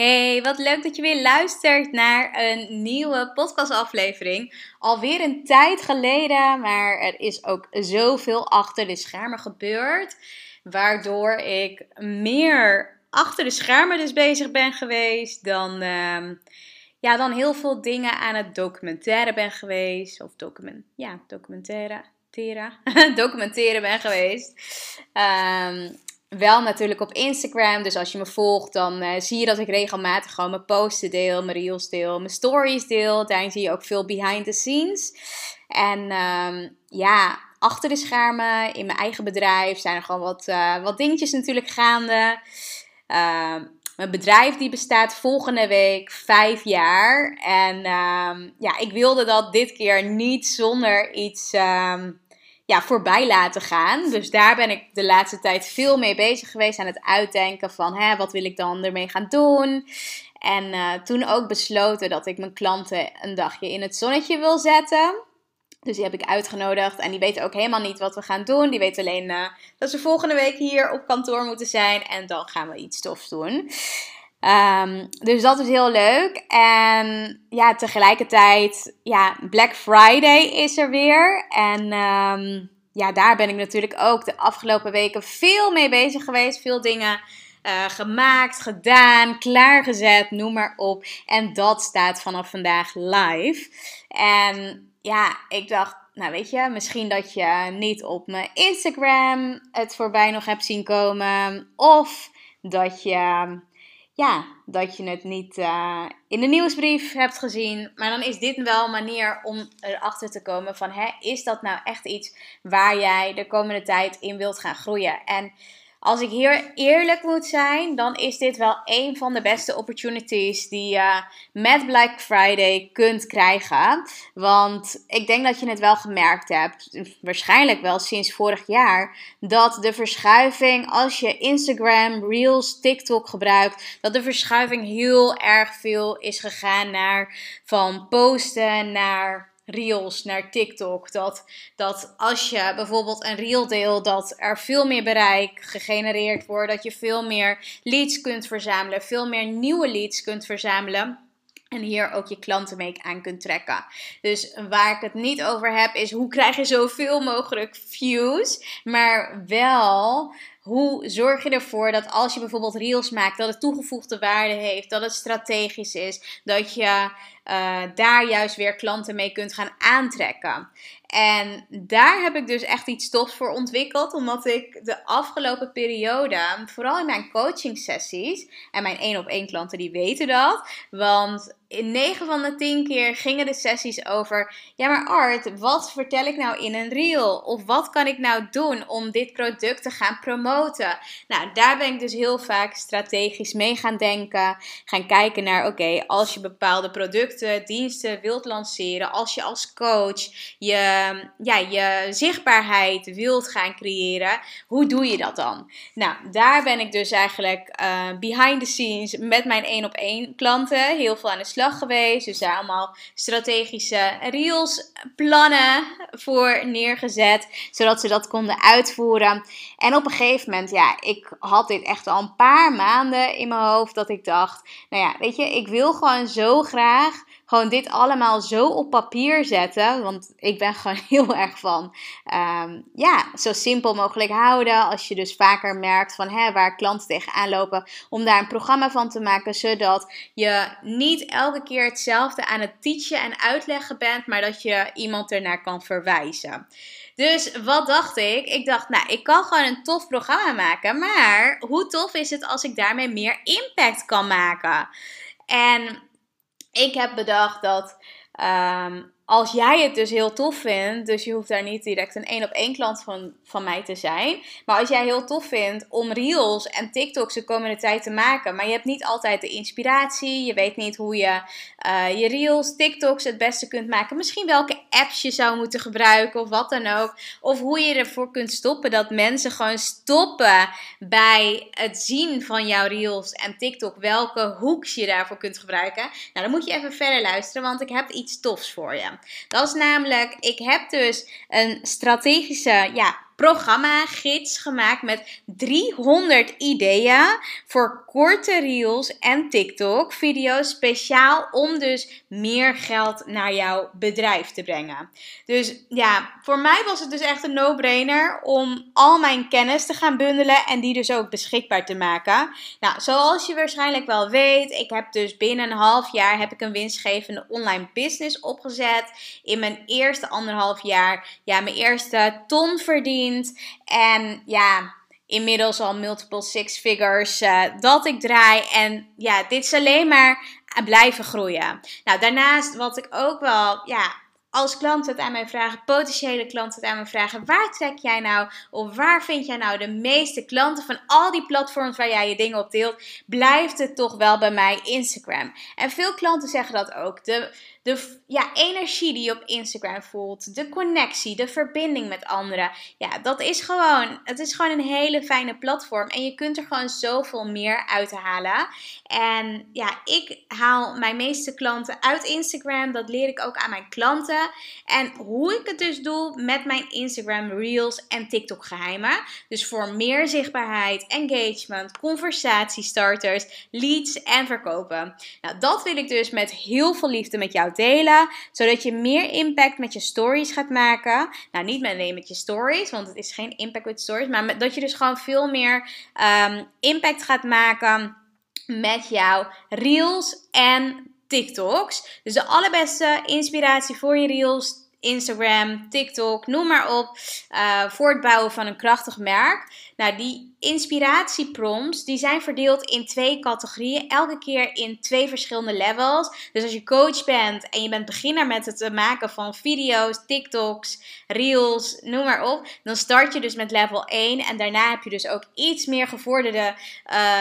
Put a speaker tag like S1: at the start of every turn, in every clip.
S1: Hey, wat leuk dat je weer luistert naar een nieuwe podcastaflevering. Alweer een tijd geleden, maar er is ook zoveel achter de schermen gebeurd. Waardoor ik meer achter de schermen dus bezig ben geweest dan, ehm, ja, dan heel veel dingen aan het documenteren ben geweest. Of document, ja, documenteren. documenteren ben geweest. Um, wel natuurlijk op Instagram. Dus als je me volgt, dan uh, zie je dat ik regelmatig gewoon mijn posten deel, mijn reels deel, mijn stories deel. Daarin zie je ook veel behind the scenes. En um, ja, achter de schermen in mijn eigen bedrijf zijn er gewoon wat, uh, wat dingetjes natuurlijk gaande. Uh, mijn bedrijf die bestaat volgende week vijf jaar. En um, ja, ik wilde dat dit keer niet zonder iets ja, voorbij laten gaan. Dus daar ben ik de laatste tijd veel mee bezig geweest aan het uitdenken van hè, wat wil ik dan ermee gaan doen. En uh, toen ook besloten dat ik mijn klanten een dagje in het zonnetje wil zetten. Dus die heb ik uitgenodigd en die weten ook helemaal niet wat we gaan doen. Die weten alleen uh, dat ze volgende week hier op kantoor moeten zijn en dan gaan we iets tofs doen. Um, dus dat is heel leuk. En ja, tegelijkertijd, ja, Black Friday is er weer. En um, ja, daar ben ik natuurlijk ook de afgelopen weken veel mee bezig geweest. Veel dingen uh, gemaakt, gedaan, klaargezet, noem maar op. En dat staat vanaf vandaag live. En ja, ik dacht, nou weet je, misschien dat je niet op mijn Instagram het voorbij nog hebt zien komen. Of dat je ja, dat je het niet uh, in de nieuwsbrief hebt gezien. Maar dan is dit wel een manier om erachter te komen van, hè, is dat nou echt iets waar jij de komende tijd in wilt gaan groeien? En als ik hier eerlijk moet zijn, dan is dit wel een van de beste opportunities die je met Black Friday kunt krijgen. Want ik denk dat je het wel gemerkt hebt, waarschijnlijk wel sinds vorig jaar, dat de verschuiving als je Instagram, Reels, TikTok gebruikt, dat de verschuiving heel erg veel is gegaan naar van posten naar reels naar TikTok. Dat, dat als je bijvoorbeeld een reel deelt, dat er veel meer bereik gegenereerd wordt. Dat je veel meer leads kunt verzamelen, veel meer nieuwe leads kunt verzamelen. En hier ook je klanten mee aan kunt trekken. Dus waar ik het niet over heb, is hoe krijg je zoveel mogelijk views. Maar wel hoe zorg je ervoor dat als je bijvoorbeeld reels maakt, dat het toegevoegde waarde heeft, dat het strategisch is, dat je uh, daar juist weer klanten mee kunt gaan aantrekken. En daar heb ik dus echt iets tofs voor ontwikkeld, omdat ik de afgelopen periode, vooral in mijn coaching sessies, en mijn één op één klanten die weten dat, want in 9 van de 10 keer gingen de sessies over: ja, maar Art, wat vertel ik nou in een reel? Of wat kan ik nou doen om dit product te gaan promoten? Nou, daar ben ik dus heel vaak strategisch mee gaan denken. Gaan kijken naar: oké, als je bepaalde producten, diensten wilt lanceren, als je als coach je, ja, je zichtbaarheid wilt gaan creëren, hoe doe je dat dan? Nou, daar ben ik dus eigenlijk uh, behind the scenes met mijn één op één klanten heel veel aan de slag geweest. Dus daar allemaal strategische reels plannen voor neergezet. Zodat ze dat konden uitvoeren. En op een gegeven moment, ja, ik had dit echt al een paar maanden in mijn hoofd. Dat ik dacht, nou ja, weet je, ik wil gewoon zo graag gewoon dit allemaal zo op papier zetten. Want ik ben gewoon heel erg van, um, ja, zo simpel mogelijk houden. Als je dus vaker merkt van hè, waar klanten tegenaan lopen. Om daar een programma van te maken. Zodat je niet elke keer hetzelfde aan het teachen en uitleggen bent. Maar dat je iemand ernaar kan verwijzen. Dus wat dacht ik? Ik dacht, nou, ik kan gewoon een tof programma maken. Maar hoe tof is het als ik daarmee meer impact kan maken? En ik heb bedacht dat um, als jij het dus heel tof vindt, dus je hoeft daar niet direct een één op één klant van, van mij te zijn. Maar als jij heel tof vindt om reels en TikToks de komende tijd te maken, maar je hebt niet altijd de inspiratie, je weet niet hoe je uh, je reels, TikToks het beste kunt maken. Misschien welke apps je zou moeten gebruiken of wat dan ook. Of hoe je ervoor kunt stoppen dat mensen gewoon stoppen bij het zien van jouw reels en TikTok. Welke hoeks je daarvoor kunt gebruiken. Nou, dan moet je even verder luisteren, want ik heb iets tofs voor je. Dat is namelijk, ik heb dus een strategische, ja, programma, gids gemaakt met 300 ideeën voor korte reels en TikTok video's speciaal om dus meer geld naar jouw bedrijf te brengen. Dus ja, voor mij was het dus echt een no-brainer om al mijn kennis te gaan bundelen en die dus ook beschikbaar te maken. Nou, zoals je waarschijnlijk wel weet, ik heb dus binnen een half jaar heb ik een winstgevende online business opgezet. In mijn eerste anderhalf jaar, ja, mijn eerste ton verdiend. En ja, inmiddels al multiple six figures uh, dat ik draai. En ja, dit is alleen maar blijven groeien. Nou, daarnaast wat ik ook wel, ja, als klanten het aan mij vragen, potentiële klanten het aan mij vragen, waar trek jij nou of waar vind jij nou de meeste klanten van al die platforms waar jij je dingen op deelt, blijft het toch wel bij mij Instagram. En veel klanten zeggen dat ook. De, de ja, energie die je op Instagram voelt, de connectie, de verbinding met anderen. Ja, dat is gewoon, het is gewoon een hele fijne platform en je kunt er gewoon zoveel meer uit halen. En ja, ik haal mijn meeste klanten uit Instagram. Dat leer ik ook aan mijn klanten. En hoe ik het dus doe met mijn Instagram Reels en TikTok geheimen. Dus voor meer zichtbaarheid, engagement, conversatiestarters, leads en verkopen. Nou, dat wil ik dus met heel veel liefde met jou Zodat je meer impact met je stories gaat maken. Nou, niet alleen met je stories, want het is geen impact with stories. Maar dat je dus gewoon veel meer um, impact gaat maken met jouw reels en TikToks. Dus de allerbeste inspiratie voor je reels, Instagram, TikTok, noem maar op, uh, voor het bouwen van een krachtig merk. Nou, die inspiratieprompts die zijn verdeeld in twee categorieën, elke keer in twee verschillende levels. Dus als je coach bent en je bent beginner met het maken van video's, TikToks, reels, noem maar op, dan start je dus met level 1 en daarna heb je dus ook iets meer gevorderde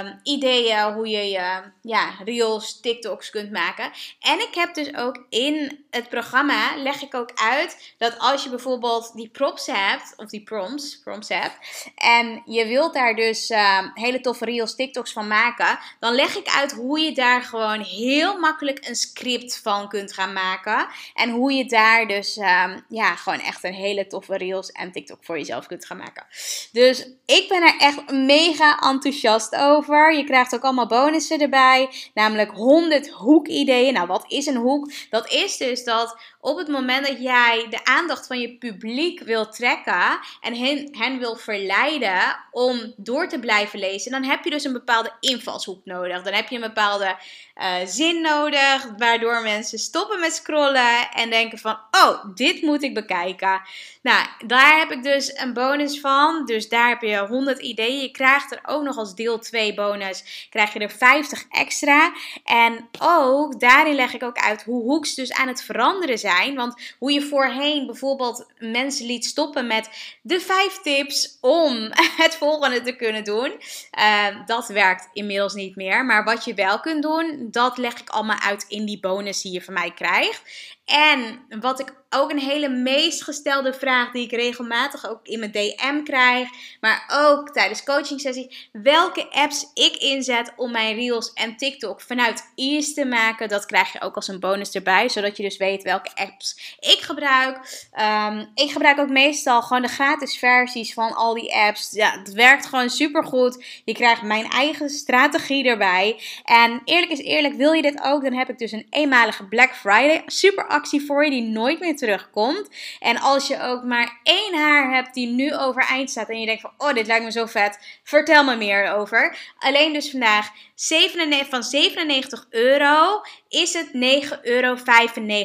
S1: um, ideeën hoe je je ja, reels, TikToks kunt maken. En ik heb dus ook in het programma leg ik ook uit dat als je bijvoorbeeld die props hebt of die prompts, prompts hebt en je wilt daar dus uh, hele toffe reels, TikToks van maken, dan leg ik uit hoe je daar gewoon heel makkelijk een script van kunt gaan maken. En hoe je daar dus uh, ja, gewoon echt een hele toffe reels en TikTok voor jezelf kunt gaan maken. Dus ik ben er echt mega enthousiast over. Je krijgt ook allemaal bonussen erbij, namelijk 100 hoekideeën. Nou, wat is een hoek? Dat is dus dat op het moment dat jij de aandacht van je publiek wil trekken en hen, hen wil verleiden om door te blijven lezen, dan heb je dus een bepaalde invalshoek nodig. Dan heb je een bepaalde uh, zin nodig, waardoor mensen stoppen met scrollen en denken van, oh, dit moet ik bekijken. Nou, daar heb ik dus een bonus van. Dus daar heb je 100 ideeën. Je krijgt er ook nog als deel 2 bonus, krijg je er 50 extra. En ook daarin leg ik ook uit hoe hoeks dus aan het veranderen zijn. Want hoe je voorheen bijvoorbeeld mensen liet stoppen met de 5 tips om het volgende te kunnen doen. Uh, dat werkt inmiddels niet meer. Maar wat je wel kunt doen, dat leg ik allemaal uit in die bonus die je van mij krijgt. En wat ik ook een hele meest gestelde vraag die ik regelmatig ook in mijn DM krijg, maar ook tijdens coaching sessies, welke apps ik inzet om mijn reels en TikTok vanuit ease te maken, dat krijg je ook als een bonus erbij, zodat je dus weet welke apps ik gebruik. Um, ik gebruik ook meestal gewoon de gratis versies van al die apps. Ja, het werkt gewoon super goed. Je krijgt mijn eigen strategie erbij. En eerlijk is eerlijk, wil je dit ook, dan heb ik dus een eenmalige Black Friday super actie voor je die nooit meer terugkomt. En als je ook maar één haar hebt die nu overeind staat en je denkt van, oh, dit lijkt me zo vet, vertel me meer over. Alleen dus vandaag 97, van 97 euro is het 9,95 euro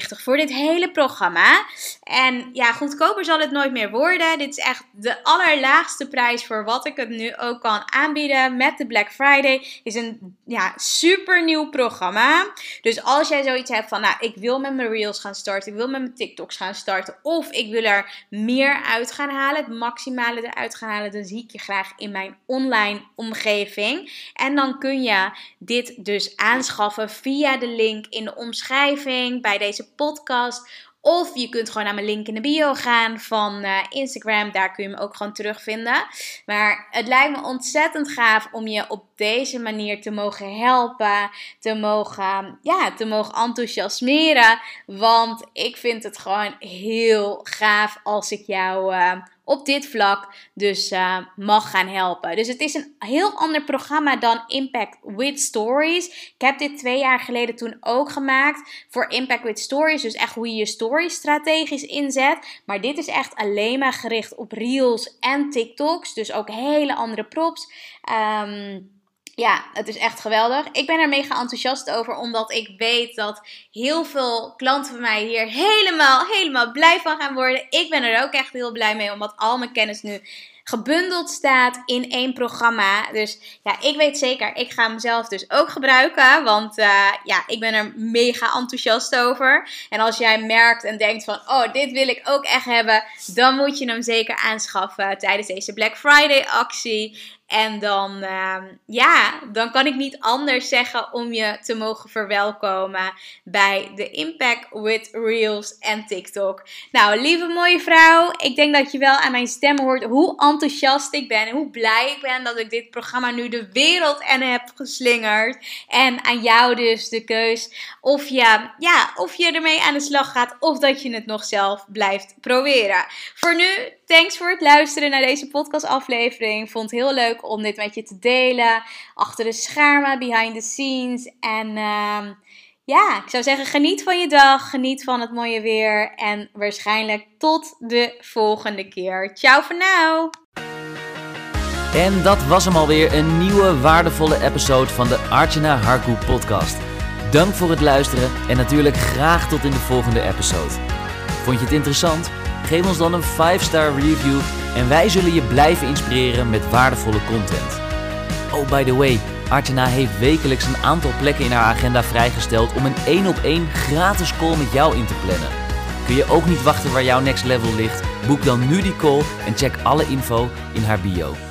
S1: voor dit hele programma. En ja, goedkoper zal het nooit meer worden. Dit is echt de allerlaagste prijs voor wat ik het nu ook kan aanbieden met de Black Friday. Is een ja, super nieuw programma. Dus als jij zoiets hebt van, nou, ik wil met mijn Reels gaan starten. Ik wil met mijn TikToks gaan starten. Of ik wil er meer uit gaan halen. Het maximale eruit gaan halen. Dan zie ik je graag in mijn online omgeving. En dan kun je dit dus aanschaffen via de link in de omschrijving bij deze podcast of je kunt gewoon naar mijn link in de bio gaan van uh, Instagram. Daar kun je me ook gewoon terugvinden. Maar het lijkt me ontzettend gaaf om je op deze manier te mogen helpen. Te mogen, ja, te mogen enthousiasmeren. Want ik vind het gewoon heel gaaf als ik jou. Uh, op dit vlak dus uh, mag gaan helpen. Dus het is een heel ander programma dan Impact with Stories. Ik heb dit twee jaar geleden toen ook gemaakt voor Impact with Stories. Dus echt hoe je je stories strategisch inzet. Maar dit is echt alleen maar gericht op Reels en TikToks. Dus ook hele andere props. Um, ja, het is echt geweldig. Ik ben er mega enthousiast over, omdat ik weet dat heel veel klanten van mij hier helemaal, helemaal blij van gaan worden. Ik ben er ook echt heel blij mee, omdat al mijn kennis nu gebundeld staat in één programma. Dus ja, ik weet zeker, ik ga hem zelf dus ook gebruiken. Want uh, ja, ik ben er mega enthousiast over. En als jij merkt en denkt van, oh, dit wil ik ook echt hebben, dan moet je hem zeker aanschaffen tijdens deze Black Friday actie. En dan, uh, ja, dan kan ik niet anders zeggen om je te mogen verwelkomen bij de Impact with Reels en TikTok. Nou, lieve mooie vrouw, ik denk dat je wel aan mijn stem hoort hoe enthousiast ik ben en hoe blij ik ben dat ik dit programma nu de wereld en heb geslingerd. En aan jou dus de keus of je, ja, of je ermee aan de slag gaat of dat je het nog zelf blijft proberen. Voor nu, thanks voor het luisteren naar deze podcastaflevering. Vond het heel leuk om dit met je te delen. Achter de schermen, behind the scenes. En uh, ja, ik zou zeggen, geniet van je dag. Geniet van het mooie weer. En waarschijnlijk tot de volgende keer. Ciao voor nu.
S2: En dat was hem alweer, een nieuwe waardevolle episode van de Archana Harku podcast. Dank voor het luisteren en natuurlijk graag tot in de volgende episode. Vond je het interessant? Geef ons dan een 5-star review en wij zullen je blijven inspireren met waardevolle content. Oh, by the way, Artena heeft wekelijks een aantal plekken in haar agenda vrijgesteld om een 1 op 1 gratis call met jou in te plannen. Kun je ook niet wachten waar jouw next level ligt? Boek dan nu die call en check alle info in haar bio.